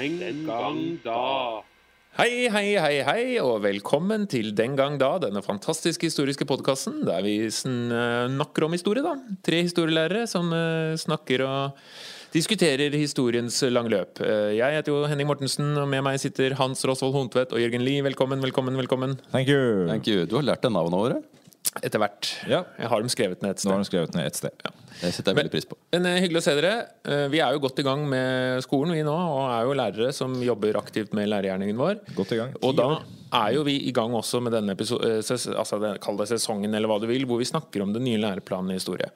Den gang da. Hei, hei, hei, hei, og velkommen til Den gang da, denne fantastiske historiske podkasten der vi snakker om historie, da. Tre historielærere som eh, snakker og diskuterer historiens lange løp. Eh, Jeg heter jo Henning Mortensen, og med meg sitter Hans Rosvold Hontvedt og Jørgen Lie. Velkommen, velkommen, velkommen. Thank you. Thank you. Du har lært deg navnet våre. Etter hvert. Ja. Jeg har dem skrevet ned et sted. Nå har de skrevet ned et sted. Ja. Det setter jeg veldig pris på. Men men, Hyggelig å se dere. Eh, Vi er jo godt i gang med skolen, vi nå, og er jo lærere som jobber aktivt med lærergjerningen vår. Godt i gang. Og da. Er jo vi i gang også med denne eh, altså Kall det sesongen, eller hva du vil, hvor vi snakker om den nye læreplanen i historie.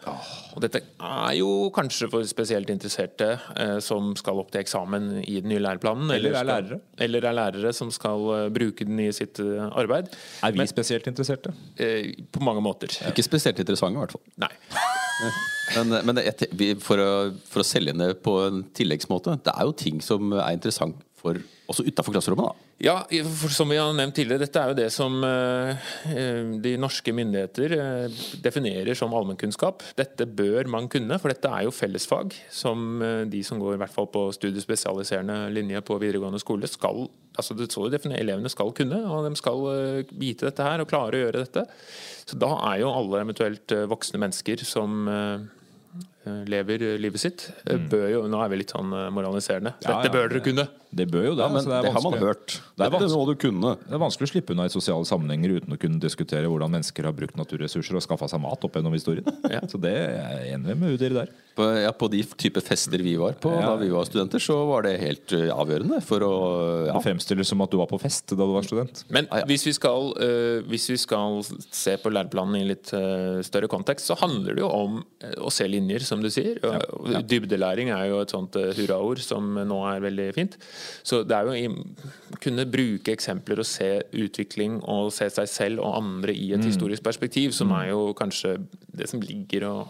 Og dette er jo kanskje for spesielt interesserte eh, som skal opp til eksamen i den nye læreplanen. Eller er skal, lærere. Eller er lærere som skal eh, bruke den i sitt eh, arbeid. Er vi Men- spesielt interesserte? Eh, på mange måter. Ikke spesielt interessante, i hvert fall. Nei. Men, men for, å, for å selge ned på en tilleggsmåte Det er jo ting som er interessant for også utafor klasserommet. da Ja, for som vi har nevnt tidligere, dette er jo det som eh, eh, de norske myndigheter eh, definerer som allmennkunnskap. Dette bør man kunne, for dette er jo fellesfag som de som går i hvert fall på studiespesialiserende linje på videregående skole, skal altså det så definerer elevene skal kunne, og de skal vite dette her og klare å gjøre dette. Så da er jo alle eventuelt voksne mennesker som lever livet sitt, eh, bør jo Nå er vi litt sånn eh, moraliserende. Ja, Dette ja, bør dere kunne. Det bør jo det. Ja, men det, det, har man hørt. Det er. Det er vanskelig å slippe unna i sosiale sammenhenger uten å kunne diskutere hvordan mennesker har brukt naturressurser og skaffa seg mat opp gjennom historien. Ja. Så det er jeg enig med Udir der. På, ja, på de type fester vi var på Ja. da vi var studenter, så var det helt eh, avgjørende for å ja. Det fremstilles som at du var på fest da du var student. Men Ja, ja. hvis vi, skal, eh, hvis vi skal se på læreplanen i litt eh, større kontekst, så handler det jo om eh, å se linjer, som du sier. Ja, ja. Dybdelæring er jo et sånt uh, hurraord som nå er veldig fint. Så det er jo å kunne bruke eksempler og se utvikling og se seg selv og andre i et Mm. historisk perspektiv, som er jo kanskje det som ligger og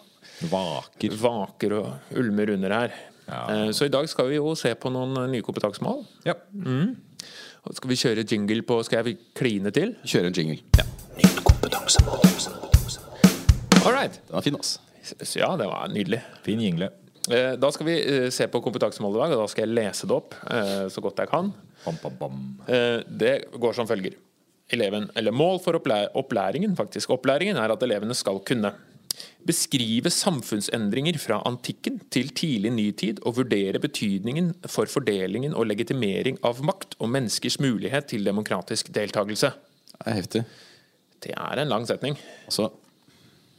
Vaker. vaker og ulmer under her. Ja. Eh, Så i dag skal vi jo se på noen eh, nye kompetansemål. Ja. Mm. Skal vi kjøre jingle på Skal jeg kline til? Kjøre en jingle. All right. Den er fin, ass. Ja, det var nydelig. Fin jingle. Eh, Da skal vi eh, se på kompetansemålet i dag, og da skal jeg lese det opp eh, så godt jeg kan. Bam, bam, bam. Det går som følger. Eleven, eller Mål for opplæringen faktisk. Opplæringen er at elevene skal kunne beskrive samfunnsendringer fra antikken til tidlig nytid og vurdere betydningen for fordelingen og legitimering av makt og menneskers mulighet til demokratisk deltakelse. Det er heftig. Det er en lang setning. Altså,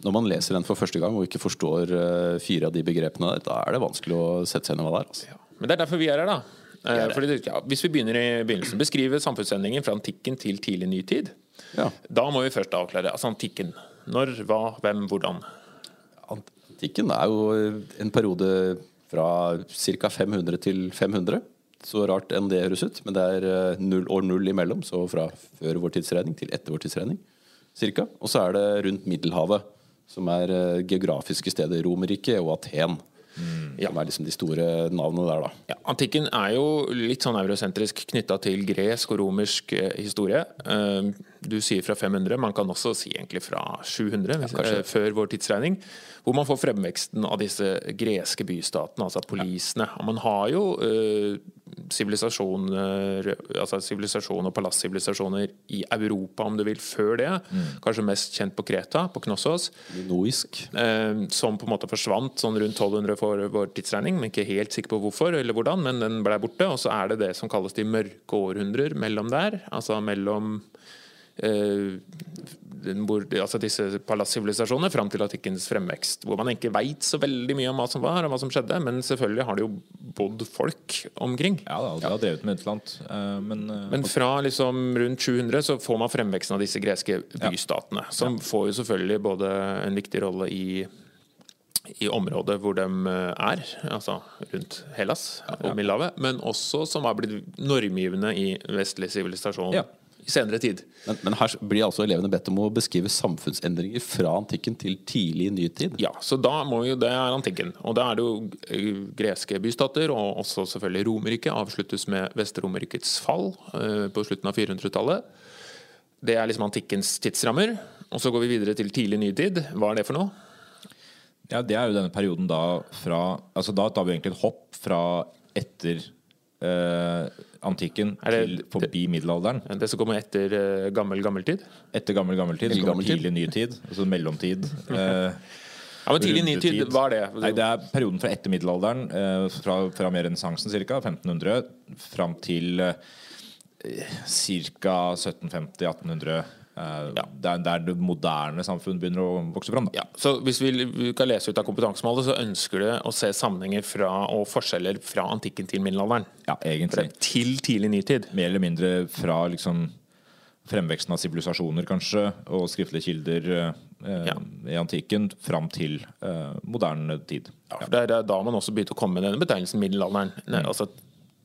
når man leser den for første gang og ikke forstår eh, fire av de begrepene der, da er det vanskelig å sette seg inn i hva det er. Altså. Men det er derfor vi er her, da. Eh, er. Fordi, ja, hvis vi begynner i begynnelsen, beskrive samfunnsendringen fra antikken til tidlig nytid. Ja. Da må vi først avklare altså antikken. Når, hva, hvem, hvordan. Antikken er jo en periode fra ca. 500 til 500. Så rart enn det høres ut, men det er eh, null, år null imellom. Så fra før vår tidsregning til etter vår tidsregning. Cirka. Og så er det rundt Middelhavet, som er eh, geografiske steder. Romerriket og Aten. Som er liksom de store navnene der, da. Ja, antikken er jo litt sånn eurosentrisk knytta til gresk og romersk eh, historie. Eh, du sier fra 500, man kan også si egentlig fra 700, hvis, kanskje. eh, før vår tidsregning. Hvor man får fremveksten av disse greske bystatene, altså polisene. Og man har jo sivilisasjoner, altså sivilisasjon og palassivilisasjoner i Europa, om du vil, før det. Kanskje mest kjent på Kreta, på Knossos. Minoisk. Eh, som på en måte forsvant sånn rundt 1200 for vår tidsregning. Men ikke helt sikker på hvorfor eller hvordan, men den ble borte. Og så er det det som kalles de mørke århundrer mellom der. Altså mellom hvor, altså disse palassivilisasjonene fram til antikkens fremvekst. Hvor man ikke veit så veldig mye om hva som var og hva som skjedde, men selvfølgelig har det jo bodd folk omkring. Ja da, de har drevet med et eller annet. eh, Men, eh, Men fra liksom rundt 700 så får man fremveksten av disse greske bystatene. Som får jo selvfølgelig både en viktig rolle i, i området hvor de eh, er, altså rundt Hellas og Middelhavet, men også som har blitt normgivende i vestlig sivilisasjon Ja. I senere tid. Men, men her blir altså elevene bedt om å beskrive samfunnsendringer fra antikken til tidlig nytid. Ja, så da må jo det er antikken. Og da er det jo eh, greske bystater, og også selvfølgelig Romerriket, avsluttes med Vest-Romerrikets fall eh, på slutten av 400-tallet. Det er liksom antikkens tidsrammer. Og så går vi videre til tidlig nytid. Hva er det for noe? Ja, Det er jo denne perioden da fra altså Da tar vi egentlig et hopp fra etter eh, antikken det- til forbi middelalderen. Det som kommer etter uh, gammel gammeltid? Etter gammel gammeltid, så kommer tidlig nytid, altså mellomtid. Uh, Ja, men Tidlig ny nytid, hva er det? Nei, Det er perioden fra etter middelalderen, uh, fra, fra mer renessansen ca. 1500, fram til uh, ca. 1750-1800. Eh, der, der det moderne samfunn begynner å vokse fram. Da. Ja, så Hvis vi kan lese ut av kompetansemålet, så ønsker du å se sammenhenger fra, og forskjeller fra antikken til middelalderen. Ja, egentlig. Til tidlig nytid. Mer eller mindre fra liksom fremveksten av sivilisasjoner, kanskje, og skriftlige kilder eh, Ja. i antikken, fram til eh, moderne tid. Ja, for Det er- da man også begynte å komme med denne betegnelsen middelalderen. Ne, Altså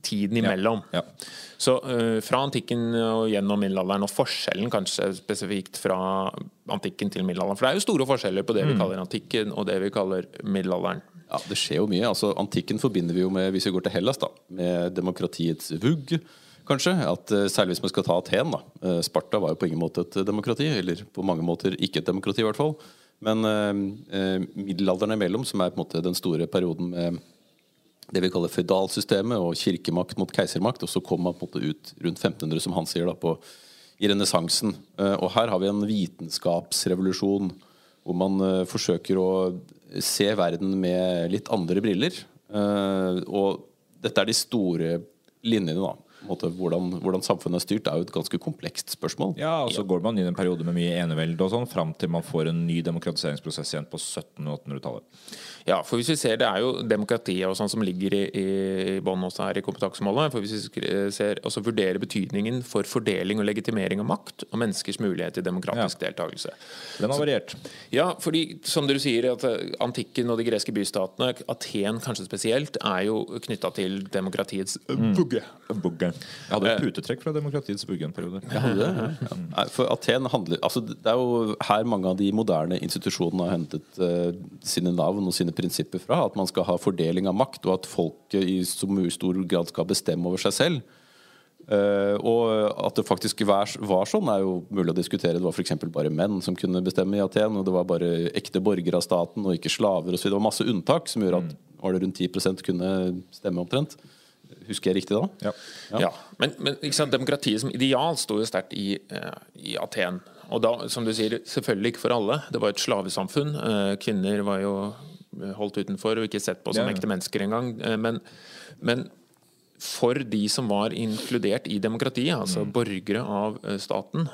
tiden imellom. Ja. Så uh, fra antikken og gjennom middelalderen, og forskjellen kanskje spesifikt fra antikken til middelalderen. For det er jo store forskjeller på det vi kaller antikken og det vi kaller middelalderen. Ja, Det skjer jo mye. altså Antikken forbinder vi jo med hvis vi går til Hellas, da, med demokratiets vugg. kanskje, at eh, Særlig hvis man skal ta Aten. da, eh, Sparta var jo på ingen måte et demokrati, eller på mange måter ikke et demokrati. i hvert fall. Men middelalderen imellom, som er på en måte den store perioden med det vi kaller føydalsystemet og kirkemakt mot keisermakt, og så kom man på en måte ut rundt 1500, som han sier, da, på, i renessansen. Eh, Og her har vi en vitenskapsrevolusjon hvor man eh, forsøker å se verden med litt andre briller. Eh, Og dette er de store linjene, da. Måte, hvordan, hvordan samfunnet er styrt, er jo et ganske komplekst spørsmål. Ja, og så går man inn i en periode med mye enevelde og sånn, fram til man får en ny demokratiseringsprosess igjen på 1700- og 1800-tallet. Ja, for hvis vi ser Det er jo demokratiet og sånn som ligger i, i, bånn også her i kompetansemålet. for Hvis vi ser, også vurderer betydningen for fordeling og legitimering av makt og menneskers mulighet til demokratisk deltakelse. Den har variert. Ja, fordi som dere sier, at eh, antikken og de greske bystatene, Aten kanskje spesielt, er jo knytta til demokratiets bugge. Bugge. Jeg hadde et putetrekk fra demokratiets bugge en periode. Ja, det, ja. For Aten handler altså Det er jo her mange av de moderne institusjonene har hentet uh, sine navn og sine prinsipper fra. At man skal ha fordeling av makt, og at folket i så stor grad skal bestemme over seg selv. Uh, og at det faktisk var, var sånn, er jo mulig å diskutere. Det var f.eks. bare menn som kunne bestemme i Aten. Og det var bare ekte borgere av staten og ikke slaver. Og så det var masse unntak som gjorde at var det rundt 10 kunne stemme omtrent. Husker jeg riktig da? Ja. Ja. Men, men ikke sant, demokratiet som ideal sto jo sterkt i, eh, i Aten. Og da, som du sier, selvfølgelig ikke for alle. Det var et slavesamfunn. Eh, Kvinner var jo holdt utenfor og ikke sett på som Ja. ekte mennesker engang. Eh, Men, men for de som var inkludert i demokratiet, altså Mm. borgere av staten,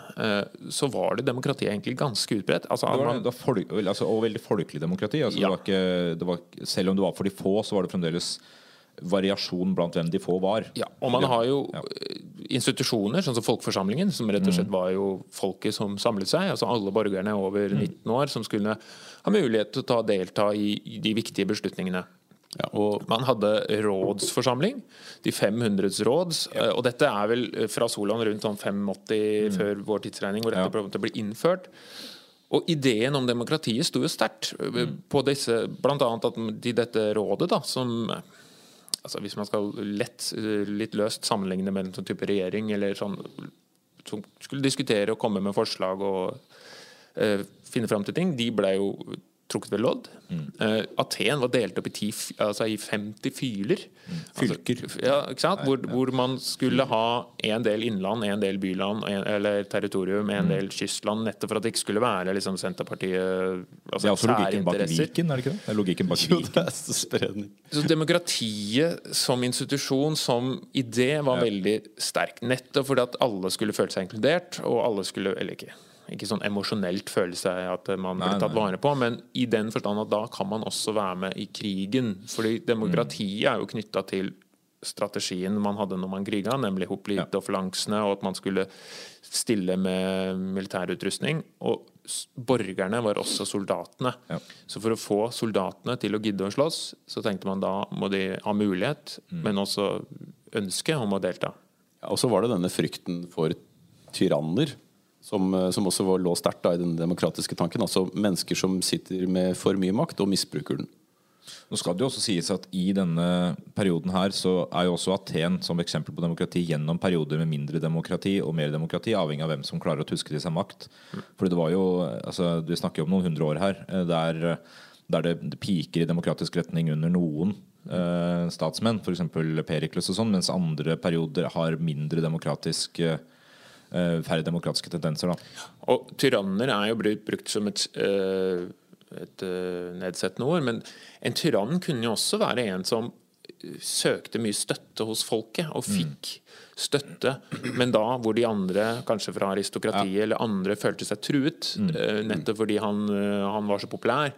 så var det demokratiet egentlig ganske utbredt. Altså, Det var, man, det var folk, altså, og veldig folkelig demokrati. Altså, Ja. det var ikke, det var, selv om det var for de få, så var det fremdeles variasjon blant hvem de få var. Ja, og man har jo Ja. eh, institusjoner, sånn som Folkeforsamlingen, som rett og slett var jo folket som samlet seg. altså Alle borgerne over 19 år som skulle ha mulighet til å ta, delta i de viktige beslutningene. Ja, og Man hadde rådsforsamling, de 500s råds, Ja. og dette er vel eh, fra Solan rundt sånn 85 før vår tidsregning, hvor dette Ja. ble innført. Og ideen om demokratiet sto jo sterkt mm. på disse, annet at de, dette rådet, da, som eh, altså Hvis man skal lett, litt løst sammenligne med en sånn type regjering, eller sånn som skulle diskutere og komme med forslag og uh, finne fram til ting, de ble jo trukket ved lodd. Eh, Aten var delt opp i, ti, altså i 50 fyler. Fylker. Altså, ja, ikke sant? Hvor, hvor man skulle ha en del innland, en del byland, en, eller territorium, en del kystland, nettopp for at det ikke skulle være liksom, Senterpartiet Det altså, er også logikken bak. Viken, er det ikke det? det er logikken bak jo, det er så spredning. Så demokratiet som institusjon, som idé, var veldig sterk. Nettopp fordi at alle skulle føle seg inkludert, og alle skulle Eller ikke, ikke sånn emosjonelt føle seg at man ble tatt vare på, men i den forstand at da kan man også være med i krigen. Fordi demokratiet er jo knytta til strategien man hadde når man kriga, nemlig hoplite-offlansene, og at man skulle stille med militærutrustning. Og borgerne var også soldatene. Ja. Så for å få soldatene til å gidde å slåss, så tenkte man da må de ha mulighet, men også ønske om å delta. Ja, og så var det denne frykten for tyranner, som, eh, som også var, lå sterkt i den demokratiske tanken. Altså mennesker som sitter med for mye makt og misbruker den. Nå skal det jo også sies at I denne perioden her så er jo også Aten som eksempel på demokrati gjennom perioder med mindre demokrati og mer demokrati, avhengig av hvem som klarer å tuske til seg makt. Fordi det var jo, altså Vi snakker jo om noen hundre år her eh, der, der det piker i demokratisk retning under noen. eh, statsmenn, f.eks. Perikles og sånn, mens andre perioder har mindre demokratisk eh, færre demokratiske tendenser. Da. Og tyranner er jo brukt, brukt som et, eh, et eh, nedsettende ord, men en tyrann kunne jo også være en som søkte mye støtte hos folket, og fikk støtte, men da hvor de andre, kanskje fra aristokratiet eller andre, følte seg truet, eh, nettopp fordi han, eh, han var så populær.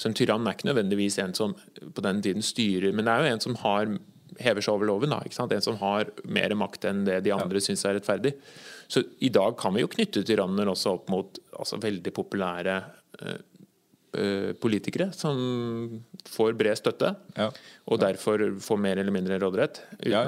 Så en tyrann er ikke nødvendigvis en som på den tiden styrer, men det er jo en som har hever seg over loven. Da, ikke sant? En som har mer makt enn det de andre ja. syns er rettferdig. Så i dag kan vi jo knytte tyranner også opp mot altså, veldig populære uh, uh, politikere som får bred støtte, ja. og derfor får mer eller mindre råderett. Ja,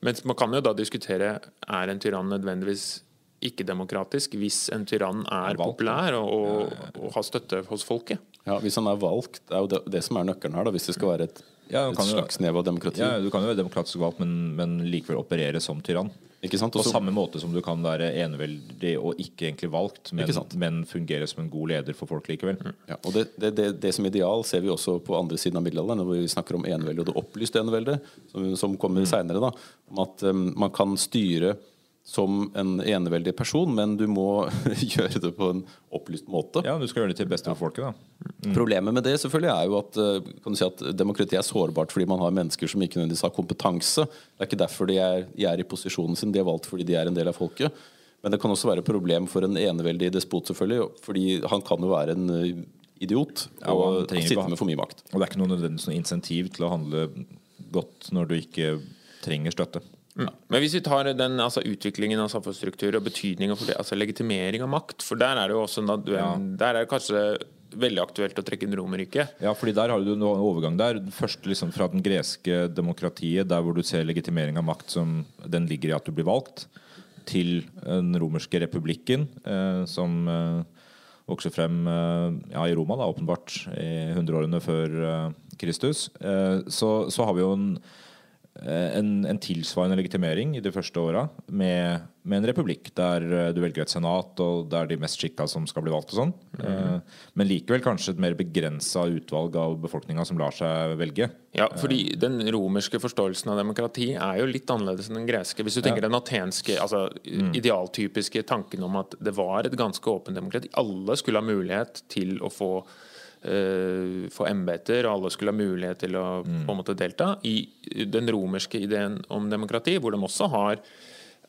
mens man kan jo da diskutere er en tyrann nødvendigvis ikke-demokratisk hvis en tyrann er populær og, og, og har støtte hos folket. Ja, Hvis han er valgt, det er jo det, det som er nøkkelen her. da, Hvis det skal være et, ja, et slags nev av demokrati. Ja, Du kan jo være demokratisk valgt, men, men likevel operere som tyrann. Ikke sant? Også, På samme måte som du kan være eneveldig og ikke egentlig valgt, men, men fungere som en god leder for folk likevel. Mm. Ja, og det, det, det, det, som ideal ser vi også på andre siden av middelalderen, når vi snakker om enevelde og det opplyste eneveldet, som, som kommer mm. seinere. Om at um, man kan styre som en eneveldig person, men du må gjøre det på en opplyst måte. Ja, du skal gjøre det til beste for folket, da. Mm. Problemet med det selvfølgelig er jo at, eh, kan du si at demokratiet er sårbart fordi man har mennesker som ikke nødvendigvis har kompetanse. Det er ikke derfor de er, de er, i posisjonen sin, de er valgt fordi de er en del av folket. Men det kan også være et problem for en eneveldig despot, selvfølgelig, fordi han kan jo være en eh, idiot ja, og, og sitte med for mye makt. Og det er ikke noe nødvendigvis noe insentiv til å handle godt når du ikke trenger støtte. Mm. Men hvis vi tar den altså, utviklingen av samfunnsstruktur og betydningen for det, altså legitimering av makt, for der er det jo også ja. Der er det kanskje veldig aktuelt å trekke inn Romerriket. Ja, fordi der har du en overgang der. Først liksom fra den greske demokratiet, der hvor du ser legitimering av makt som den ligger i at du blir valgt, til den romerske republikken, eh, som eh, vokser frem eh, ja, i Roma, da, åpenbart, i hundreårene før eh, Kristus. Eh, så, så har vi jo en Eh, en, en, tilsvarende legitimering i de første åra med, med, en republikk der eh, du velger et senat, og det er de mest skikka som skal bli valgt. og sånn. Mm. Men likevel kanskje et mer begrensa utvalg av befolkninga som lar seg velge. Ja, fordi Den romerske forståelsen av demokrati er jo litt annerledes enn den greske. Hvis du tenker ja. den atenske, altså mm. idealtypiske tanken om at det var et ganske åpent demokrati. Alle skulle ha mulighet til å få uh, få embeter, og alle skulle ha mulighet til å mm. på en måte delta. I den romerske ideen om demokrati, hvor de også har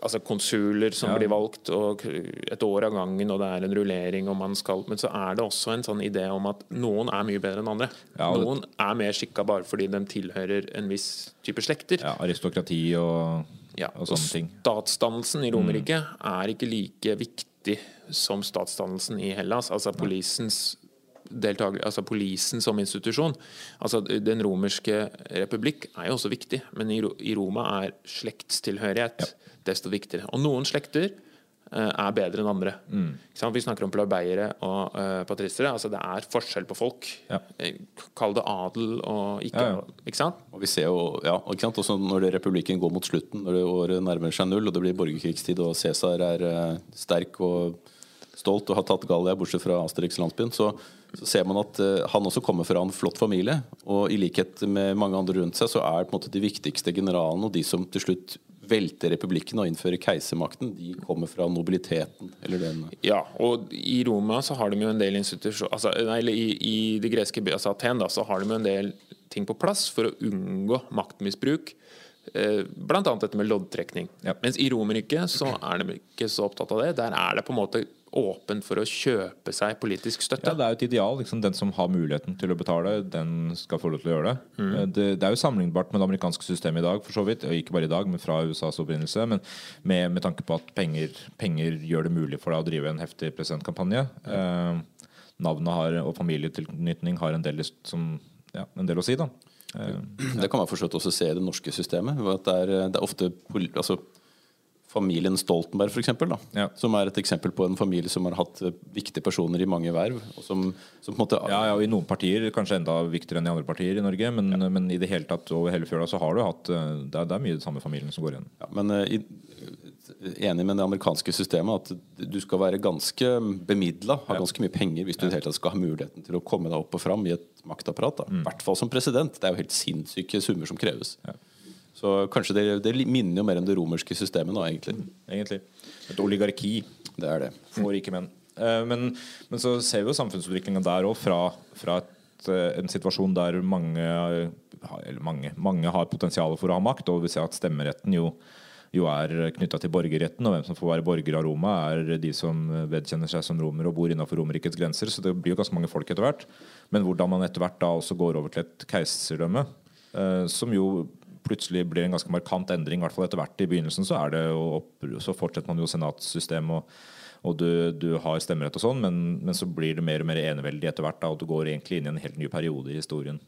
altså konsuler som ja. blir valgt og et år av gangen, og det er en rullering og man skal Men så er det også en sånn idé om at noen er mye bedre enn andre. Ja, noen er mer skikka bare fordi de tilhører en viss type slekter. Ja, aristokrati og, ja, og sånne ting. Statsdannelsen i Romerriket mm. er ikke like viktig som statsdannelsen i Hellas. Altså polisens altså polisen som institusjon. Altså Den romerske republikk er jo også viktig, men i, Roma er slektstilhørighet ja. desto viktigere. Og noen slekter uh, er bedre enn andre. Mm. Vi snakker om plabeiere og uh, patristere. Altså det er forskjell på folk. Ja. Eh, kall det adel og ikke ja, Ikke sant? Og vi ser jo, ja, ikke sant? Også når republikken går mot slutten, når det året nærmer seg null, og det blir borgerkrigstid, og Cæsar er uh, sterk og stolt og har tatt Gallia, bortsett fra Asterix-landsbyen, så så ser man at uh, han også kommer fra en flott familie. Og i likhet med mange andre rundt seg, så er på en måte de viktigste generalene og de som til slutt velter republikken og innfører keisermakten, de kommer fra nobiliteten. eller den Ja, og i Roma så har de jo en del institusjoner altså, Eller i, i det greske altså Aten da, så har de jo en del ting på plass for å unngå maktmisbruk. Eh, Bl.a. dette med loddtrekning. Ja. Mens i Romerriket så er de ikke så opptatt av det. Der er det på en måte åpent for å kjøpe seg politisk støtte. Ja, Det er jo et ideal. Liksom, den som har muligheten til å betale, den skal få lov til å gjøre det. Mm. Eh, det. det. er jo sammenlignbart med det amerikanske systemet i dag, for så vidt. Og ikke bare i dag, men fra USAs opprinnelse. Men med, med tanke på at penger, penger, gjør det mulig for deg å drive en heftig presidentkampanje. Mm. Eh, navnet har, og familietilknytning har en del, som, ja, en del å si, da. Eh, det kan man forstått også se i det norske systemet. At det er, det er ofte altså, familien Stoltenberg, for eksempel, da, ja. som er et eksempel på en familie som har hatt eh, viktige personer i mange verv. Som, som måte, ja, ja, og I noen partier kanskje enda viktigere enn i andre partier i Norge, men, ja. men i det hele tatt over hele fjøla så har du hatt eh, det er, det er mye det samme familien som går igjen. Ja, men uh, i, enig med det amerikanske systemet. At du skal være ganske bemidla, ha ganske mye penger, hvis du i det hele tatt skal ha muligheten til å komme deg opp og fram i et maktapparat. I hvert fall som president. Det er jo helt sinnssyke summer som kreves. Så kanskje det, det minner jo mer om det romerske systemet da, egentlig. Egentlig. Et oligarki Det er det. for rike menn. Eh, Men, men så ser vi jo samfunnsutviklinga der òg, fra, fra et, eh, en situasjon der mange, mange, mange har potensial for å ha makt, og vi ser at stemmeretten jo, jo er knytta til borgerretten, og hvem som får være borger av Roma, er de som vedkjenner seg som romer og bor innenfor Romerrikets grenser. Så det blir jo ganske mange folk etter hvert. Men hvordan man etter hvert da også går over til et keiserdømme, eh, som jo plutselig blir en ganske markant endring, i hvert fall etter hvert. I begynnelsen så, er opp, så fortsetter man jo senatssystem, og, og du, du har stemmerett og sånn, men, men så blir det mer og mer eneveldig etter hvert, og du går egentlig inn i en helt ny periode i historien.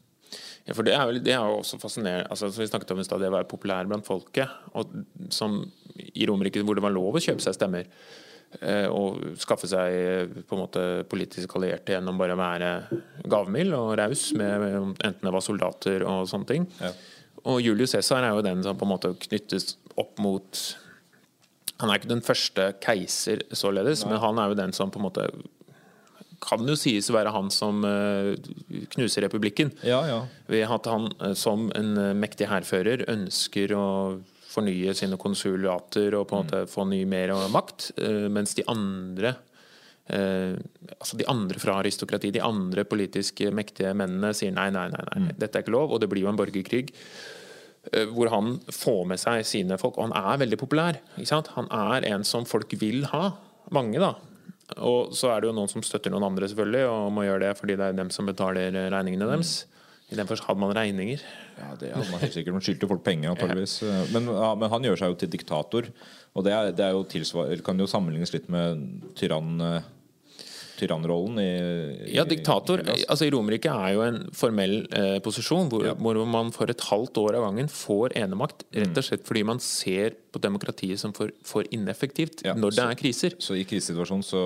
Ja, for det er, jo, det er jo også fascinerende altså, som vi snakket om i stad, det å være populær blant folket. Og som I Romerike, hvor det var lov å kjøpe seg stemmer. eh, Og skaffe seg eh, på en måte politisk allierte gjennom bare å være gavmild og raus, enten det var soldater og sånne ting. Ja. Og Julius Cæsar er jo den som på en måte knyttes opp mot Han er ikke den første keiser, således, men han er jo den som på en måte kan jo sies å være han som eh, knuser republikken. Ja, ja. Ved at han eh, som en eh, mektig hærfører ønsker å fornye sine konsulater og på en måte få ny mer makt, mens de andre eh, altså de andre fra aristokratiet, de andre politiske mektige mennene sier nei, nei, nei, nei, dette er ikke lov, og det blir jo en borgerkrig. Eh, Hvor han får med seg sine folk, og han er veldig populær. Han er en som folk vil ha. Mange, da. Og så er det jo noen som støtter noen andre, selvfølgelig, og må gjøre det fordi det er dem som betaler eh, regningene deres. I den forstand hadde man regninger. Ja, det hadde man helt sikkert. Man skyldte folk penger, antageligvis. Men, ja, men han gjør seg jo til diktator. Og det, er, det er jo kan jo sammenlignes litt med tyrann, eh, tyrannrollen i, i Ja, diktator i altså I Romerike er jo en formell eh, posisjon hvor, hvor man for et halvt år av gangen får enemakt. Rett Mm. og slett fordi man ser på demokratiet som for, for ineffektivt Ja, når det er kriser. Så i krisesituasjonen så,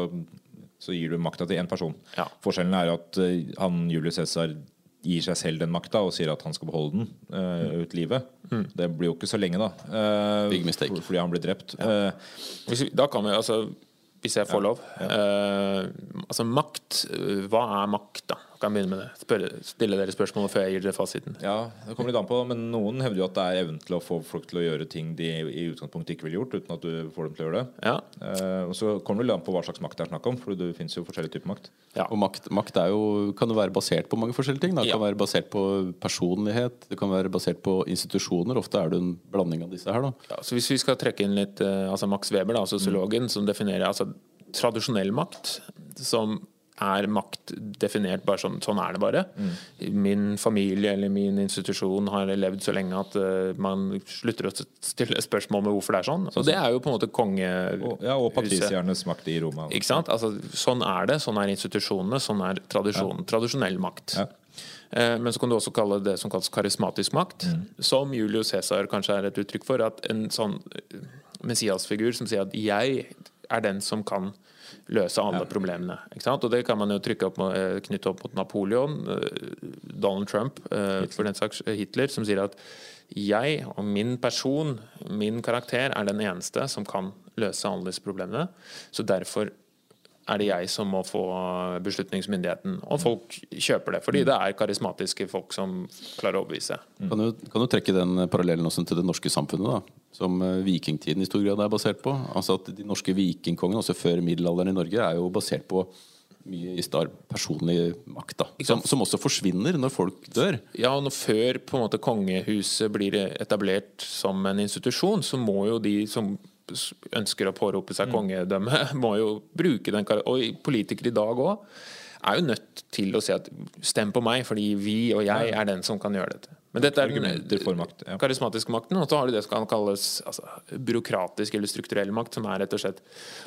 så gir du makta til én person. Ja. Forskjellen er at uh, han Julius Cæsar gir seg selv den makta og sier at han skal beholde den uh, ut livet. Det blir jo ikke så lenge, da. Uh, Big mistake. for- Fordi han blir drept. Eh, Hvis, vi- da kan vi altså hvis jeg får lov. Uh, altså Makt. eh, Hva er makt, da? Kan begynne med det? Spørre, stille dere spørsmål før jeg gir dere fasiten. ja, det kommer litt an på, men noen hevder jo at det er evnen til å få folk til å gjøre ting de i utgangspunktet ikke ville gjort, uten at du får dem til å gjøre det. Ja. Eh, og så kommer det litt an på hva slags makt det er snakk om, for det finnes jo forskjellige typer makt. Ja. Og makt, makt er jo, kan jo være basert på mange forskjellige ting. Da. Det kan Ja. være basert på personlighet, det kan være basert på institusjoner. Ofte er det en blanding av disse her. Da. Ja, så Hvis vi skal trekke inn litt eh, altså Max Weber, da, sosiologen, som definerer altså, tradisjonell makt, som er makt definert bare sånn Sånn er det bare. Min familie eller min institusjon har levd så lenge at uh, man slutter å stille spørsmål med hvorfor det er sånn. Og det er jo på en måte kongehuset. Ja, og patrisiernes makt i Roma. Ikke sant? Altså, sånn er det. Sånn er institusjonene. Sånn er tradisjonen. Tradisjonell makt. Ja. Eh, Men så kan du også kalle det som kalles karismatisk makt, Mm. som Julius Cæsar kanskje er et uttrykk for. At en sånn eh, messiasfigur som sier at 'jeg er den som kan løse alle problemene'. Ikke sant? Og det kan man jo trykke opp, med- eh, knytte opp mot Napoleon, eh, Donald Trump, eh, for den saks Hitler, som sier at 'jeg og min person, min karakter, er den eneste som kan løse alle disse problemene'. Så derfor er det jeg som må få beslutningsmyndigheten. Og folk kjøper det, fordi det er karismatiske folk som klarer å overbevise. Kan, du, kan du trekke den parallellen også til det norske samfunnet, da? Som eh, vikingtiden i stor grad er basert på? Altså at De norske vikingkongene, også før middelalderen i Norge, er jo basert på mye i star personlig makt. da som, som også forsvinner når folk dør. Ja, og Før på en måte kongehuset blir etablert som en institusjon, så må jo de som ønsker å pårope seg kongedømme, må jo bruke den Og politikere i dag òg er jo nødt til å si at stem på meg, fordi vi og jeg er den som kan gjøre dette. Men dette er den makt, ja. karismatiske makten. Og så har du det som kan kalles altså, byråkratisk eller strukturell makt, som er rett og slett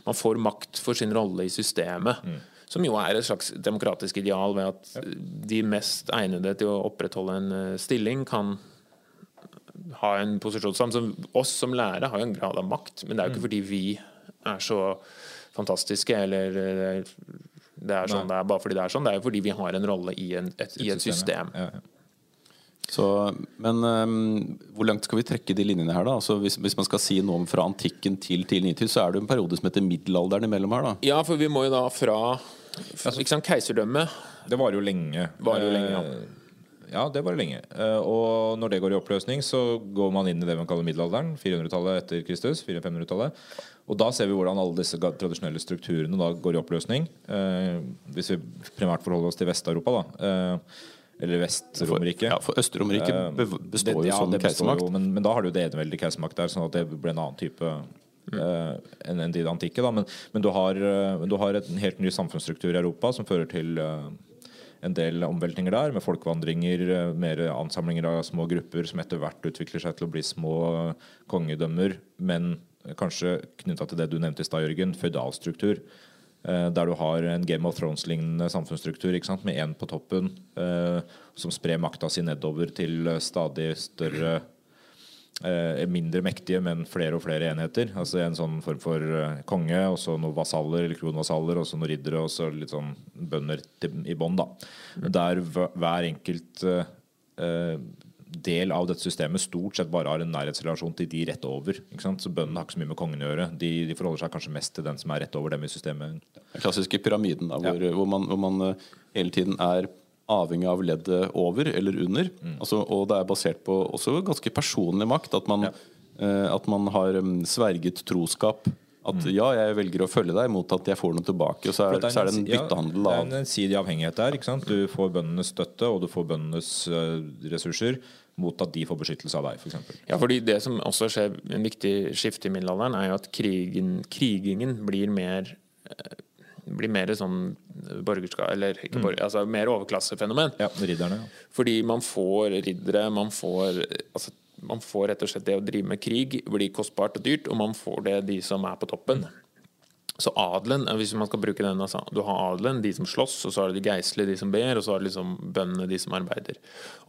Man får makt for sin rolle i systemet. Som jo er et slags demokratisk ideal ved at de mest egnede til å opprettholde en eh, stilling, kan ha en posisjon. Så oss som lærere har jo en grad av makt, men det er jo ikke fordi vi er så fantastiske eller eh, det er sånn det er bare fordi det er sånn. Det er jo fordi vi har en rolle i, en, et, i et system. Ja, ja. Så, men um, hvor langt skal vi trekke de linjene her, da? Altså, hvis, hvis man skal si noe om fra antikken til tidlig nytid, så er det en periode som heter middelalderen imellom her, da. Ja, for vi må jo da fra ikke sant, keiserdømme Det varer jo lenge. Var jo lenge, ja. Eh, Ja, det varer lenge. Eh, Og når det går i oppløsning, så går man inn i det man kaller middelalderen. 400-tallet etter Kristus. 400-500-tallet. Og da ser vi hvordan alle disse tradisjonelle strukturene da går i oppløsning. Eh, hvis vi primært forholder oss til Vest-Europa, da. Eh, eller Vest-Romerike. Ja, for Øst-Romerriket Eh, består jo ja, som keisermakt. Men, men da har du det eneveldige keisermakt der, sånn at det blir en annen type eh, enn en de antikke. Men, men du har, eh, du har en helt ny samfunnsstruktur i Europa som fører til en del omveltninger der, med folkevandringer, mer ansamlinger av små grupper som etter hvert utvikler seg til å bli små kongedømmer, men kanskje knytta til det du nevnte i stad, Jørgen, føydalstruktur. Eh, Der du har en Game of Thrones-lignende samfunnsstruktur med én på toppen eh, som sprer makta si nedover til eh, stadig større eh, Mindre mektige, men flere og flere enheter. Altså En sånn form for konge, og så noen vasaller, eller kronvasaller, og så noen riddere, og så litt sånn bønder til, i bånn. Der hver hver enkelt eh, del av dette systemet stort sett bare har en nærhetsrelasjon til de rett over. ikke sant? Så Bøndene har ikke så mye med kongen å gjøre. De, de forholder seg kanskje mest til den som er rett over dem i systemet. Den klassiske pyramiden, da, hvor, hvor man, hvor man eh, hele tiden er avhengig av leddet over eller under. Mm. Altså, og det er basert på også ganske personlig makt. At man, eh, at man har mm, sverget troskap. At ja, jeg velger å følge deg mot at jeg får noe tilbake. Og så er, Mm. For så er det en ja, byttehandel det er en ensidig avhengighet der. ikke sant? Du får bøndenes støtte, og du får bøndenes uh, ressurser mot at de får beskyttelse av deg, f.eks. Ja, fordi det som også skjer en viktig skifte i middelalderen, er jo at krigen, krigingen blir mer eh, blir mer sånn borgerskap Eller ikke borger, altså mer overklassefenomen. Ja, ridderne. Ja. Fordi man får riddere, man får altså, man får rett og slett det å drive med krig blir kostbart og dyrt, og man får det de som er på toppen. Så adelen, hvis man skal bruke den altså, Du har adelen, de som slåss, og så har du de geistlige, de som ber, og så har du liksom bøndene, de som arbeider.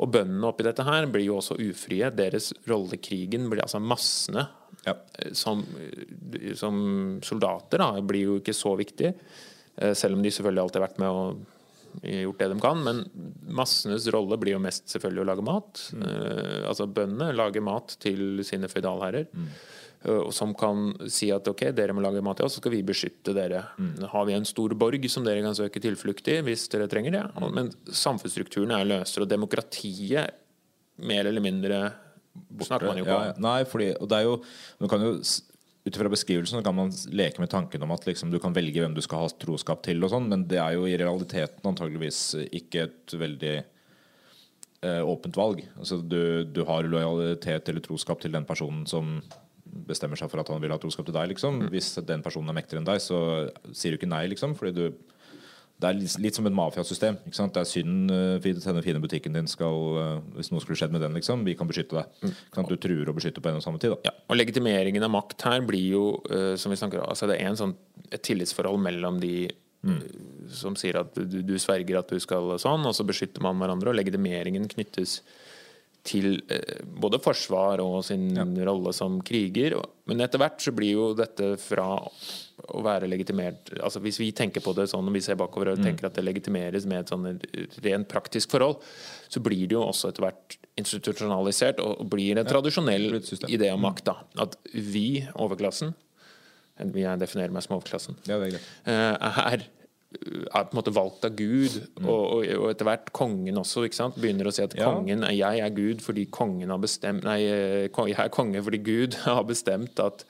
Og bøndene oppi dette her blir jo også ufrie. Deres rolle i krigen blir altså massene Ja. eh, som, som soldater da, blir jo ikke så viktig. eh, Selv om de selvfølgelig alltid har vært med og gjort det de kan. Men massenes rolle blir jo mest selvfølgelig å lage mat. Eh, altså bøndene lager mat til sine føydalherrer. eh, og Som kan si at ok, dere må lage mat til oss, så skal vi beskytte dere. Har vi en stor borg som dere kan søke tilflukt i hvis dere trenger det? Og- Men samfunnsstrukturen er løsere, og demokratiet mer eller mindre snakker man jo ikke Ja, om. ja. Nei, fordi, og det er jo, man kan jo ut fra beskrivelsen kan man leke med tanken om at liksom, du kan velge hvem du skal ha troskap til, og sånn, men det er jo i realiteten antageligvis ikke et veldig eh, åpent valg. Altså, du, du har lojalitet eller troskap til den personen som bestemmer seg for at han vil ha troskap til deg. Liksom. Hvis den personen er mektigere enn deg, så sier du ikke nei, liksom. Fordi du det er litt, litt som et mafiasystem. ikke sant? Det er synd uh, denne fine butikken din skal uh, Hvis noe skulle skjedd med den, liksom, vi kan beskytte deg. Sant? Du truer og beskytter på en og samme tid. Ja, og legitimeringen av makt her blir jo, uh, som vi snakker om, altså det er en sånn, et tillitsforhold mellom de Mm. som sier at du, du sverger at du skal sånn, og så beskytter man hverandre. Og legitimeringen knyttes til eh, både forsvar og sin rolle som kriger. Men etter hvert så blir jo dette fra å være legitimert altså Hvis vi tenker på det sånn og vi ser bakover og tenker at det legitimeres med et sånn rent praktisk forhold, så blir det jo også etter hvert institusjonalisert og blir en tradisjonell et idé om makt. da. At vi, overklassen jeg definerer meg som overklassen Ja, det er eh, er, på en måte valgt av Gud, og, og, og etter hvert kongen også ikke sant? begynner å si at Ja. kongen jeg er Gud fordi kongen har bestemt Nei, eh, jeg er konge fordi Gud har bestemt at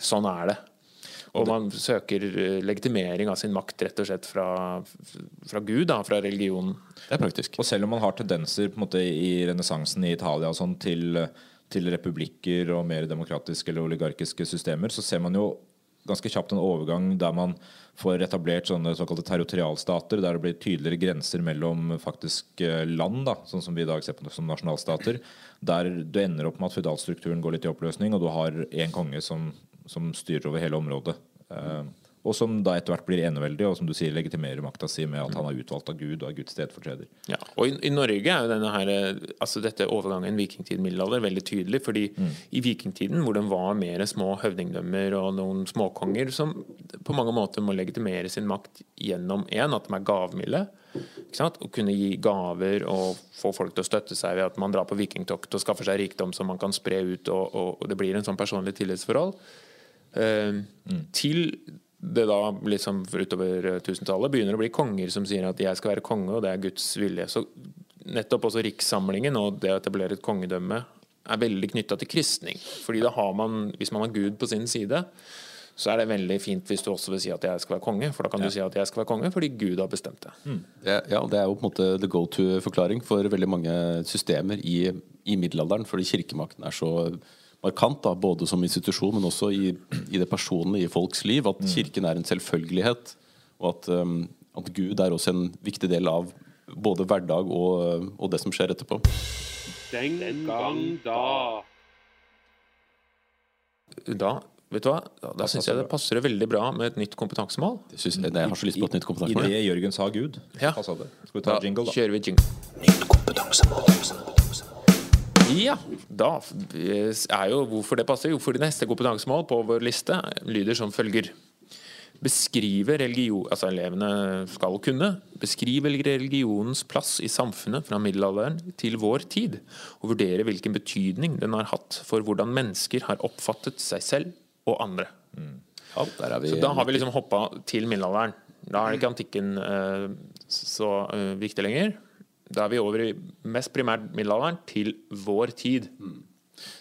sånn er det. Og man søker eh, legitimering av sin makt rett og slett fra, fra Gud, da, fra religionen. Det er praktisk. Og selv om man har tendenser på en måte i renessansen i Italia og sånn, til, til republikker og mer demokratiske eller oligarkiske systemer, så ser man jo ganske kjapt en overgang der man får etablert sånne såkalte territorialstater, der det blir tydeligere grenser mellom faktisk eh, land, da, sånn som vi i dag ser på som nasjonalstater, der du ender opp med at føydalstrukturen går litt i oppløsning, og du har én konge som, som styrer over hele området. Eh, og som da etter hvert blir eneveldig, og som du sier legitimerer makta si med at han er utvalgt av Gud og er Guds stedfortreder. Ja, og i, i Norge er jo denne her, altså dette overgangen vikingtid-middelalder veldig tydelig. fordi i vikingtiden, hvor det var mer små høvdingdømmer og noen småkonger som på mange måter må legitimere sin makt gjennom én, at de er gavmilde. Å kunne gi gaver og få folk til å støtte seg ved at man drar på vikingtokt og skaffer seg rikdom som man kan spre ut, og, og, og det blir en sånn personlig tillitsforhold. Eh, Til det da liksom utover eh, tusentallet begynner å bli konger som sier at jeg skal være konge, og det er Guds vilje. Så nettopp også rikssamlingen og det å etablere et kongedømme er veldig knytta til kristning. Fordi da har man, hvis man har Gud på sin side, så er det veldig fint hvis du også vil si at jeg skal være konge. For da kan du si at jeg skal være konge fordi Gud har bestemt det. Det, ja, det er jo på en måte the go to-forklaring for veldig mange systemer i, i middelalderen. Fordi kirkemakten er så markant, da, både som institusjon, men også i, i det personlige i folks liv. At kirken er en selvfølgelighet. Og at, um, at Gud er også en viktig del av både hverdag og, og det som skjer etterpå. Den gang da. Da vet du hva? Da, da syns jeg det passer det veldig bra med et nytt kompetansemål. Det synes, jeg, jeg har så lyst på et nytt kompetansemål. I det Jørgen sa Gud, Ja. passa det. Skal vi ta Da jingle, da? kjører vi jingle. Ja, da er jo hvorfor det passer. Jo, fordi neste kompetansemål på vår liste lyder som følger. Beskrive religion Altså elevene skal kunne beskrive religionens plass i samfunnet fra middelalderen til vår tid, og vurdere hvilken betydning den har hatt for hvordan mennesker har oppfattet seg selv og andre. Ja, der er vi. Så da har vi liksom hoppa til middelalderen. Da er det ikke antikken eh, så eh, viktig lenger. Da er vi over i mest primært middelalderen til vår tid.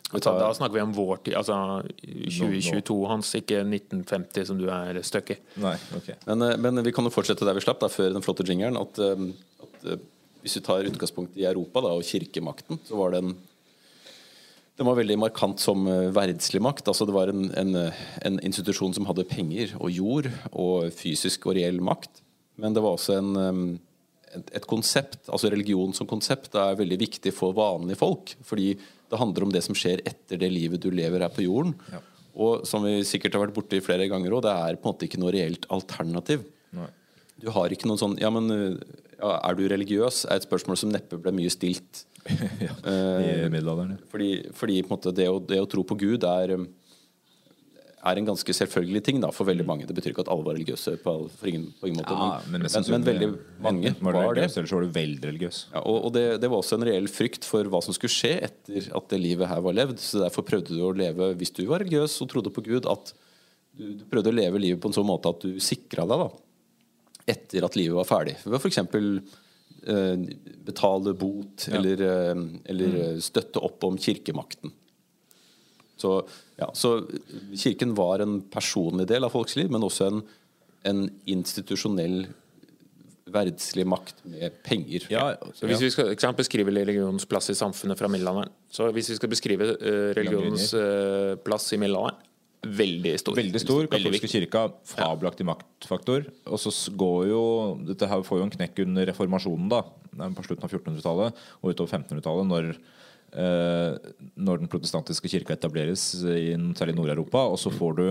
Altså, da snakker vi om vår tid, altså 2022 hans, ikke 1950 som du er stuck i. Nei, ok. Men, eh, men vi kan jo fortsette der vi slapp, da, før den flotte jingeren. At, eh, at eh, hvis vi tar utgangspunkt i Europa da, og kirkemakten, så var den den var veldig markant som verdslig makt. altså Det var en, en, en institusjon som hadde penger og jord og fysisk og reell makt. Men det var også en, et, konsept, altså religion som konsept, er veldig viktig for vanlige folk. Fordi det handler om det som skjer etter det livet du lever her på jorden. Og som vi sikkert har vært borti flere ganger òg, det er på en måte ikke noe reelt alternativ. Du har ikke noen sånn Ja, men ja, er du religiøs? er et spørsmål som neppe ble mye stilt. ja, I middelalderen. ja. Fordi, fordi måte det, å, det å tro på Gud er um, er en ganske selvfølgelig ting da, for veldig mange. Det betyr ikke at alle var religiøse på, for ingen, på ingen måte. Ja, men, men, men, veldig mange var det. Eller så var du veldig religiøs. Ja, og og det, det var også en reell frykt for hva som skulle skje etter at det livet her var levd. Så derfor prøvde du å leve, hvis du var religiøs og trodde på Gud, at du, du prøvde å leve livet på en sånn måte at du sikra deg da, etter at livet var ferdig. Ved f.eks. Eh, betale bot eller, eh, eller mm. støtte opp om kirkemakten. Så, ja, så kirken var en personlig del av folks liv, men også en, en institusjonell verdslig makt med penger. Ja, Så hvis vi skal sant, beskrive religionens plass i samfunnet fra middelalderen Så hvis vi skal beskrive uh, religionens uh, plass i middelalderen Veldig stor. Veldig stor. Katolske kirka, fabelaktig maktfaktor. Og så går jo Dette her får jo en knekk under reformasjonen, da. Er På slutten av 1400-tallet og utover 1500-tallet, når eh, når den protestantiske kirka etableres, i, særlig i Nord-Europa. Og så får du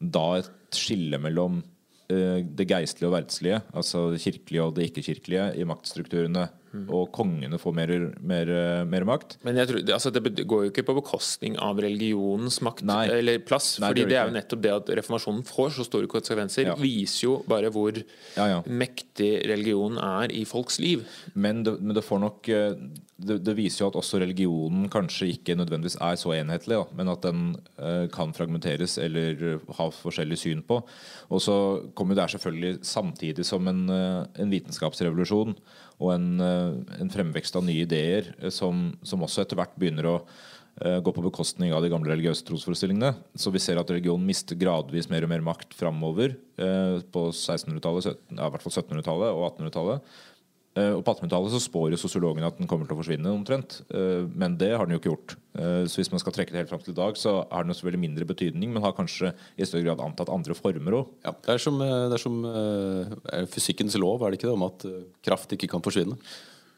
da et skille mellom eh, det geistlige og verdslige, altså det kirkelige og det ikke-kirkelige, i maktstrukturene. Og kongene får mer, mer, mer makt. Men jeg tror, altså, det går jo ikke på bekostning av religionens makt Nei. eller plass. Nei, fordi det det er jo nettopp det at reformasjonen får så store konsekvenser, Ja. viser jo bare hvor Ja, ja. mektig religionen er i folks liv. Men det, men det får nok eh, det, det viser jo at også religionen kanskje ikke nødvendigvis er så enhetlig, da, men at den eh, kan fragmenteres eller eh, ha forskjellig syn på. Og så kommer det selvfølgelig samtidig som en, eh, en vitenskapsrevolusjon og en, eh, en fremvekst av nye ideer som, som også etter hvert begynner å eh, gå på bekostning av de gamle religiøse trosforestillingene. Så vi ser at religionen mister gradvis mer og mer makt framover eh, på 1600-tallet, ja, i hvert fall 1700-tallet og 1800-tallet. Eh, Og på 1800-tallet så spår jo sosiologene at den kommer til å forsvinne omtrent. Eh, Men det har den jo ikke gjort. Eh, Så hvis man skal trekke det helt fram til i dag, så har den jo selvfølgelig mindre betydning, men har kanskje i større grad antatt andre former òg. Ja, det er som, det er som er fysikkens lov, er det ikke det, om at kraft ikke kan forsvinne.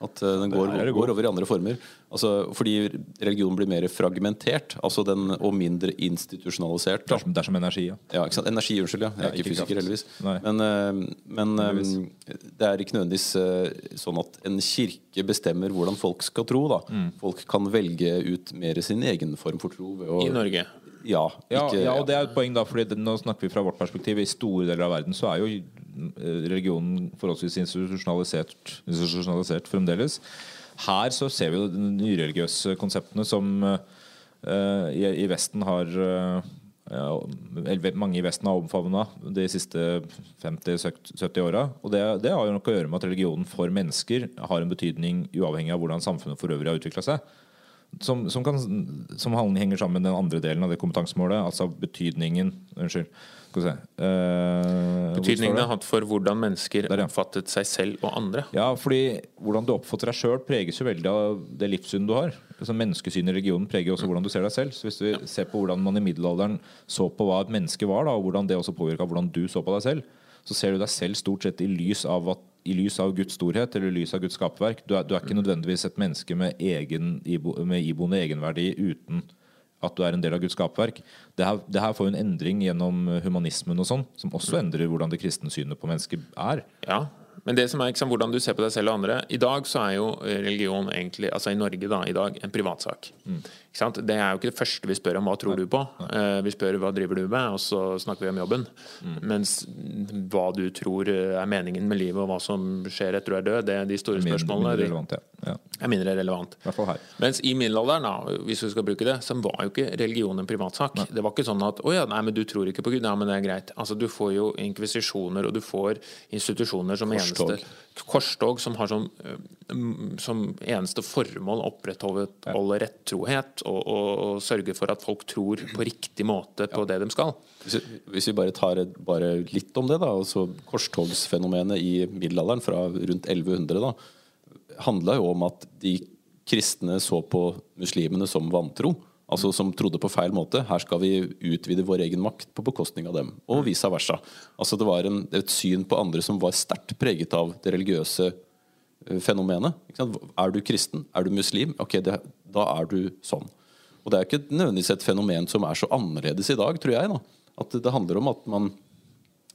At eh, den går, Der er det går over i andre former. Altså, fordi religion blir mer fragmentert altså den, og mindre institusjonalisert. Det er som, det er som energi, ja. Ja, ikke sant? Energi, unnskyld. ja Jeg er Ja, ikke ikke fysiker, heldigvis. Men, eh, men eh, det er ikke nødvendigvis sånn at en kirke bestemmer hvordan folk skal tro. da Mm. Folk kan velge ut mer sin egen form for tro. Ved å, I Norge. Ja, Ja, ikke, ja, og det er et poeng da Fordi det, Nå snakker vi fra vårt perspektiv. I store deler av verden så er jo religionen forholdsvis institusjonalisert, institusjonalisert fremdeles. Her så ser vi de nyreligiøse konseptene som uh, i, i Vesten har uh, ja, mange i Vesten har omfavna de siste 50-70 åra. Og det, det har jo noe å gjøre med at religionen for mennesker har en betydning uavhengig av hvordan samfunnet for øvrig har utvikla seg. Som, som, kan, som henger sammen med den andre delen av det kompetansemålet, altså betydningen Unnskyld. Skal vi se. uh, Betydningen det har hatt for hvordan mennesker Der, ja. oppfattet seg selv og andre. Ja, fordi hvordan du oppfatter deg sjøl, preges jo veldig av det livssynet du har. Altså Menneskesynet i religionen preger også hvordan du ser deg selv. Så Hvis du ser på hvordan man i middelalderen så på hva et menneske var, da, og hvordan det også påvirka hvordan du så på deg selv, så ser du deg selv stort sett i lys av, at, i lys av Guds storhet eller i lys av Guds skaperverk. Du er, du er ikke nødvendigvis et menneske med, egen, med iboende egenverdi uten at du er en del av Guds skaperverk. Det her, det her får jo en endring gjennom humanismen og sånn, som også endrer hvordan det kristne synet på mennesket er. Ja, men det som er liksom, hvordan du ser på deg selv og andre I dag så er jo religion egentlig, altså i Norge da, i dag, en privatsak. Ikke sant? Det er jo ikke det første vi spør om hva tror du på. Eh, vi spør hva driver du med, og så snakker vi om jobben. Mens hva du tror eh, er meningen med livet, og hva som skjer etter du er død, det er de store Mindre- spørsmålene. relevant, ja. Ja. er mindre relevant. I her. Mens i middelalderen, da, hvis vi skal bruke det, så var jo ikke religion en privatsak. Det var ikke sånn at 'Å ja, nei, men du tror ikke på Gud'. Ja, men det er greit. Altså, Du får jo inkvisisjoner, og du får institusjoner som Korstog. eneste Korstog som har som, øh, som eneste formål å opprettholde holde rettrohet og, og, og sørge for at folk tror på riktig måte på det de skal. Hvis vi, hvis vi bare tar et, bare litt om det, da. Altså korstogsfenomenet i middelalderen fra rundt 1100 da, handla jo om at de kristne så på muslimene som vantro. Altså som trodde på feil måte. Her skal vi utvide vår egen makt på bekostning av dem. Og vice versa. Altså det var en, et syn på andre som var sterkt preget av det religiøse eh, fenomenet. Er du kristen? Er du muslim? Ok, det, da er du sånn. Og det er ikke nødvendigvis et fenomen som er så annerledes i dag, tror jeg. da. At det handler om at man,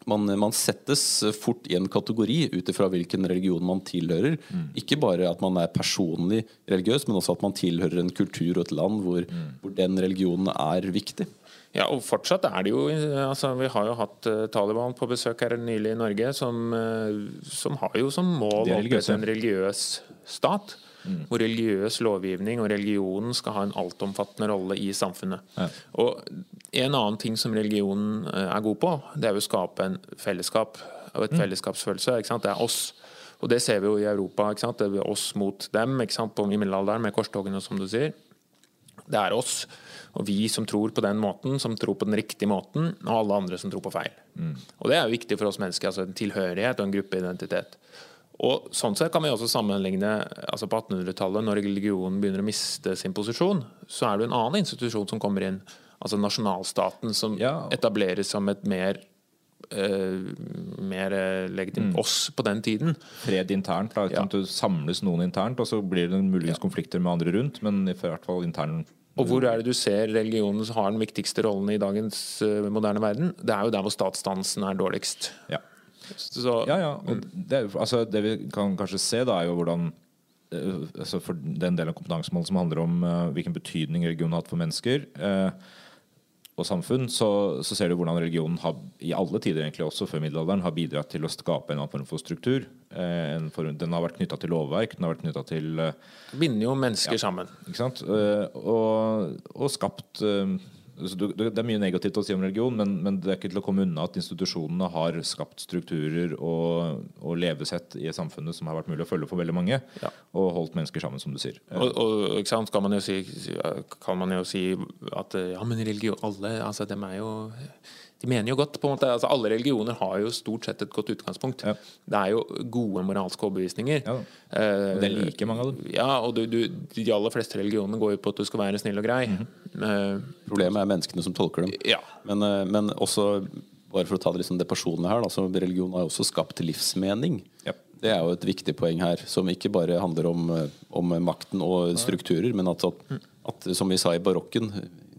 man, man settes fort i en kategori ut ifra hvilken religion man tilhører. Ikke bare at man er personlig religiøs, men også at man tilhører en kultur og et land hvor, hvor den religionen er viktig. Ja, og fortsatt er det jo altså, Vi har jo hatt uh, Taliban på besøk her nylig i Norge, som, uh, som har jo som mål å opprette en religiøs stat. Hvor religiøs lovgivning og religionen skal ha en altomfattende rolle i samfunnet. Ja. Og En annen ting som religionen eh, er god på, det er jo å skape en fellesskap og et fellesskapsfølelse. Ikke sant? Det er oss. Og det ser vi jo i Europa. Det er oss mot dem? På, i middelalderen med korstogene, som du sier. Det er oss og vi som tror på den måten, som tror på den riktige måten, og alle andre som tror på feil. Og Det er jo viktig for oss mennesker. altså En tilhørighet og en gruppeidentitet. Og Sånn sett kan vi også sammenligne altså på 1800-tallet, når religionen begynner å miste sin posisjon, så er det en annen institusjon som kommer inn. Altså nasjonalstaten, som Ja. etableres som et mer Uh, mer uh, legitimt oss på den tiden. Fred internt. Da, Ja. Du samles noen internt, og så blir det muligens konflikter med andre rundt, men i hvert fall intern Og hvor er det du ser religionen har den viktigste rollen i dagens uh, moderne verden? Det er jo der hvor statsdansen er dårligst. Ja. Så, Ja, ja. Det, jo- altså, det vi kan kanskje se, da, er jo hvordan eh, altså For den delen av kompetansemålet som handler om uh, hvilken betydning religion har hatt for mennesker uh, og samfunn, så, så ser du hvordan religionen har, i alle tider, egentlig også før middelalderen, har bidratt til å skape en annen form for struktur. Uh, en form, den har vært knytta til lovverk, den har vært knytta til binder jo mennesker sammen. Ikke sant? Og, og skapt Det er mye negativt å si om religion, men, men det er ikke til å komme unna at institusjonene har skapt strukturer og, og levesett i samfunnet som har vært mulig å følge for veldig mange, Ja. og holdt mennesker sammen, som du sier. Og, og ikke sant, kan man jo si, kan man jo si at ja, men religion, alle altså, dem er jo de mener jo godt. på en måte, altså Alle religioner har jo stort sett et godt utgangspunkt. Ja. Det er jo gode moralske overbevisninger. Ja. Eh, Og det er like mange av dem. Ja, og du, du, de aller fleste religionene går jo på at du skal være snill og grei. Mhm. Eh, Problemet er menneskene som tolker dem. ja. Men, eh, men også, bare for å ta det, liksom det personlige her, da, så religion har jo også skapt livsmening. Ja. Det er jo et viktig poeng her, som ikke bare handler om, om makten og strukturer, men at, at, at, som vi sa i barokken,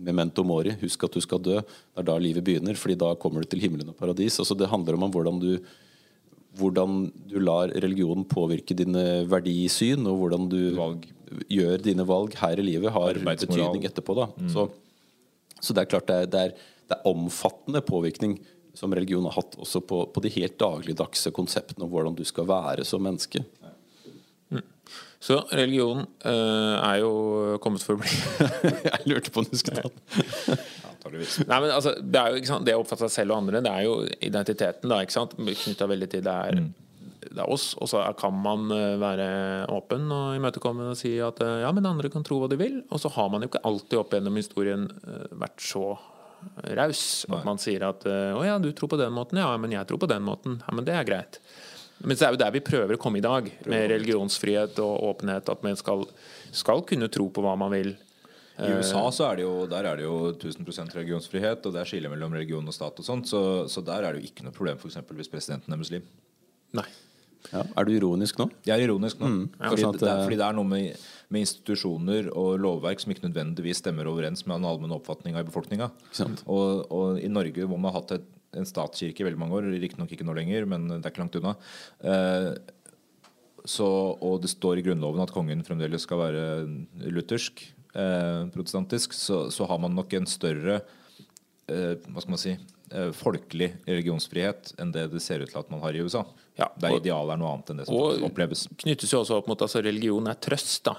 memento mori, husk at du skal dø. Det er da livet begynner, fordi da kommer du til himmelen og paradis. Altså Det handler om hvordan du, hvordan du lar religionen påvirke dine verdisyn, og hvordan du Valg. gjør dine valg her i livet, har betydning etterpå. da så, så det er klart det er, det, er, det er omfattende påvirkning som religion har hatt også på, på de helt dagligdagse konseptene om hvordan du skal være som menneske. Så religion eh, er jo kommet for å bli. Jeg lurte på om du skulle ta den. Nei, men altså, det, er jo, ikke sant? det å oppfatte seg selv og andre, det er jo identiteten da, ikke sant? knytta veldig til det er, det er oss. Og så kan man eh, være åpen og imøtekommende og si at eh, ja, men andre kan tro hva de vil. Og så har man jo ikke alltid opp gjennom historien eh, vært så raus at man sier at å ja, du tror på den måten, ja, men jeg tror på den måten. Ja, men det er greit. Men så er jo der vi prøver å komme i dag, med religionsfrihet og åpenhet. At man skal, skal kunne tro på hva man vil. I USA så er det jo, der er det jo 1000% religionsfrihet, og det er skille mellom religion og stat og sånt, så, så der er det jo ikke noe problem for eksempel hvis presidenten er muslim. Nei. Ja, er du ironisk nå? Jeg er ironisk nå. fordi, ja, fordi, det er, eh, fordi det er noe med, med institusjoner og lovverk som ikke nødvendigvis stemmer overens med den allmenne oppfatninga i befolkninga. Og, og i Norge, hvor man har hatt et, en statskirke i veldig mange år, riktignok ikke nå lenger, men det er ikke langt unna eh, så, Og det står i Grunnloven at kongen fremdeles skal være luthersk, eh, protestantisk, så, så har man nok en større eh, Hva skal man si folkelig religionsfrihet enn det det ser ut til at man har i USA. Ja, der idealet er noe annet enn det som Og- oppleves. knyttes jo også opp mot altså religion er trøst, da.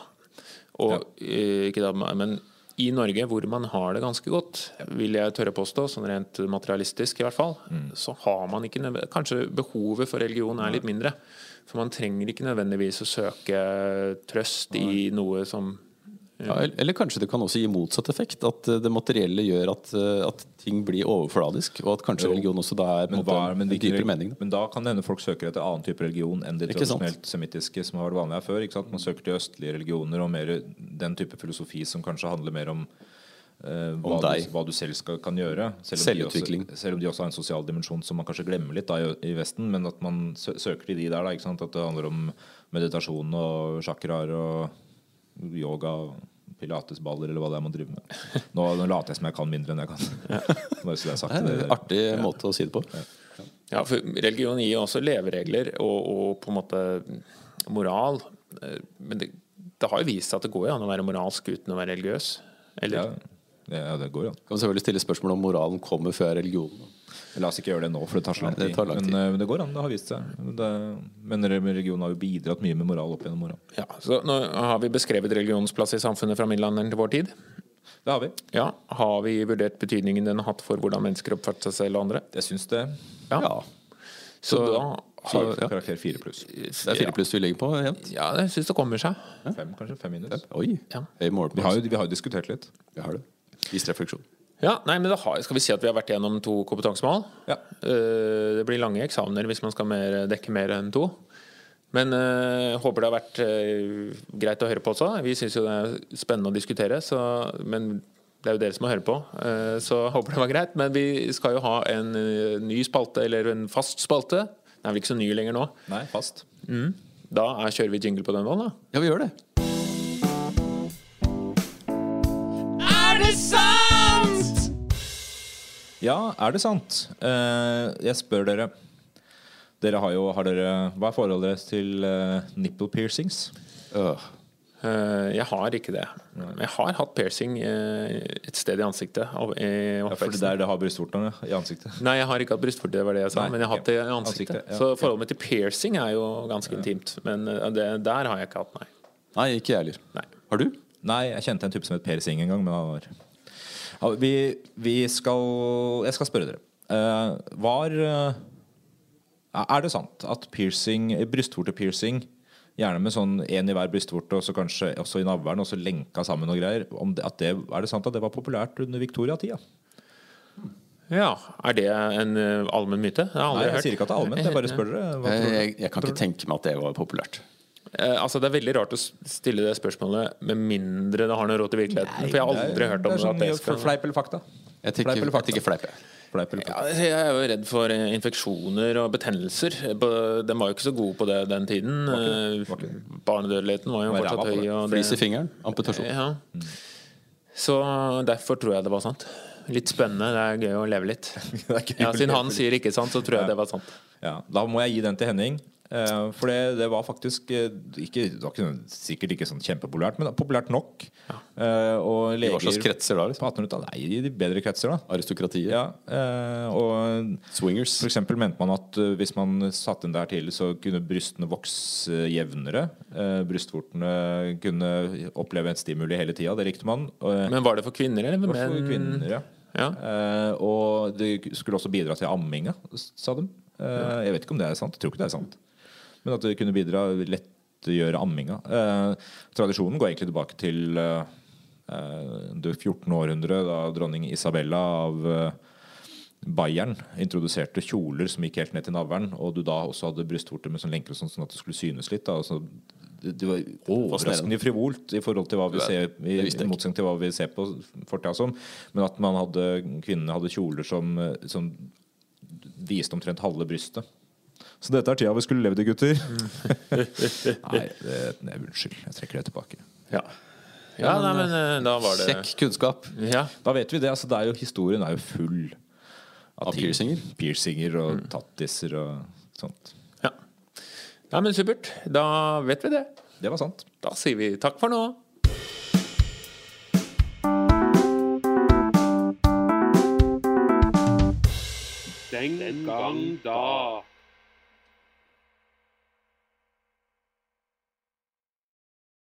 Og, ja. ikke da. Men i Norge, hvor man har det ganske godt, vil jeg tørre påstå, sånn rent materialistisk i hvert fall, så har man ikke Kanskje behovet for religion er litt mindre. For man trenger ikke nødvendigvis å søke trøst i noe som Ja, eller kanskje det kan også gi motsatt effekt. At eh, det materielle gjør at, eh, at ting blir overfladisk. Og at kanskje religion også da er Men, hva, men, en dypere mening. Men da kan det hende folk søker etter annen type religion enn det tradisjonelt semittiske som har vært vanlig her før. Ikke sant? Man søker til østlige religioner og mer den type filosofi som kanskje handler mer om Uh, hva, du, hva du selv skal, kan gjøre. Selv om, de Selvutvikling. også, selv om de også har en sosial dimensjon som man kanskje glemmer litt da, i, i Vesten. Men at man sø søker til de der. Da? At det handler om meditasjon og chakraer og yoga. Pilatesballer eller hva det er man driver med. Nå, nå later jeg som jeg kan mindre enn jeg kan. Bare så det er sagt. Det er en artig måte å si det på. Ja, for religion gir jo også leveregler og, og på en måte moral. Men det, det har jo vist seg at det går jo an å være moralsk uten å være religiøs. Eller? Ja, ja, det går jo an. Kan selvfølgelig stille spørsmål om moralen kommer før religionen. La oss ikke gjøre det nå, for det tar så lang tid. det lang men, tid. Men, men det går an. Det har vist seg. Det, men re- religionen har jo bidratt mye med moral opp gjennom åra. Ja, så nå har vi beskrevet religionens plass i samfunnet fra middelalderen til vår tid. Det har vi. Ja, Har vi vurdert betydningen den har hatt for hvordan mennesker oppfatter seg selv og andre? Jeg syns det. Ja. Ja. Så da har ja. Karakter fire pluss. Det er fire pluss du ligger på. Jevnt. Ja, jeg syns det kommer seg. Fem, kanskje. Fem minus. Oi. Ja. Vi har jo, vi har jo diskutert litt. Vi har det. Vis refleksjon. Ja, nei, men da har, Skal vi si at vi har vært gjennom to kompetansemål? Ja. Eh, Det blir lange eksamener hvis man skal mer, dekke mer enn to. Men eh, håper det har vært eh, greit å høre på også. Vi syns jo det er spennende å diskutere, så, men det er jo dere som må høre på. Eh, så håper det var greit. Men vi skal jo ha en ny spalte, eller en fast spalte. Den er vel ikke så ny lenger nå. Nei, fast. Da er, kjører vi jingle på den, da. Ja, vi gjør det. Ja, er det sant? Eh, jeg spør dere. Dere har jo har dere, Hva er forholdet deres til eh, nipple piercings? Øh. Eh, jeg har ikke det. Jeg har hatt piercing et sted i ansiktet. av- I Ja, for det der det har brystvortene i ansiktet. Nei, jeg har ikke hatt brystvorte, det var det jeg sa. Nei, men jeg har hatt det i ansiktet. Ansiktet, ja. Så forholdet mitt til piercing er jo ganske intimt. Men det, der har jeg ikke hatt, nei. Nei, ikke jeg heller. Har du? Nei, jeg kjente en type som het Per Sing en gang, men han var ja, vi, vi skal Jeg skal spørre dere. Uh, var eh, Er det sant at piercing, brystvortepiercing, gjerne med sånn én i hver brystvorte og så kanskje også i navlen, og så lenka sammen og greier, om det, at det, er det sant at det var populært under Victoria-tida? Ja, Er det en uh, allmenn myte? Jeg Nei, jeg hørt. sier ikke at det er allmenn, jeg bare spør dere. Hva Jeg, jeg, jeg kan ikke tenke meg at det var populært. Eh, altså, Det er veldig rart å stille det spørsmålet med mindre det har noe råd til virkeligheten. For jeg har aldri hørt om det er det. sånn det skal... Fleip eller fakta? Jeg Fleip eller tenker, jeg tenker fleip. Ja, jeg er jo redd for eh, infeksjoner og betennelser. De var jo ikke så gode på det den tiden. Eh, Barnedødeligheten var jo fortsatt høy. og Flis i fingeren. Amputasjon. Ja. Så derfor tror jeg det var sant. Litt spennende. Det er gøy å leve litt. Det Ja, Siden han sier ikke sant, så tror jeg det var sant. Ja, da må jeg gi den til Henning. Eh, For det, det var faktisk eh, ikke, det var ikke, sikkert ikke sånn kjempepopulært, men populært nok. Eh, Og I hva slags kretser da? på Liksom? 1800-tallet Nei, i de bedre kretser, da. Aristokratiet? Ja, eh, og Swingers? for eksempel mente man at hvis man satte inn der tidlig, så kunne brystene vokse jevnere. Brystvortene kunne oppleve en stimuli hele tida. Det likte man. Men var det for kvinner eller for menn? kvinner, ja. Ja. Eh, og det skulle også bidra til amminga, sa de. Eh, jeg vet ikke om det er sant. Jeg tror ikke det er sant. Men at det kunne bidra lettgjøre amminga. Eh, tradisjonen går egentlig tilbake til eh, eh, det 14. århundre, da dronning Isabella av eh, Bayern introduserte kjoler som gikk helt ned til navlen, og du da også hadde brystvorter med sånn lenker og sånn, sånn at det skulle synes litt. Altså, det, det var overraskende frivolt i forhold til hva vi ser i motsetning til hva vi ser på fortida som. Men at man hadde, kvinnene hadde kjoler som, eh, som viste omtrent halve brystet. Så dette er tida vi skulle levd i, gutter. nei, det, nei, unnskyld. Jeg trekker det tilbake. Ja, ja nei, men eh, da var det Sjekk kunnskap. Ja. Da vet vi det. Altså, det er jo, historien er jo full Av av piercinger? Piercinger og tattiser og sånt. ja. ja, men supert. Da vet vi det. Det var sant. Da sier vi takk for nå. Den gang da.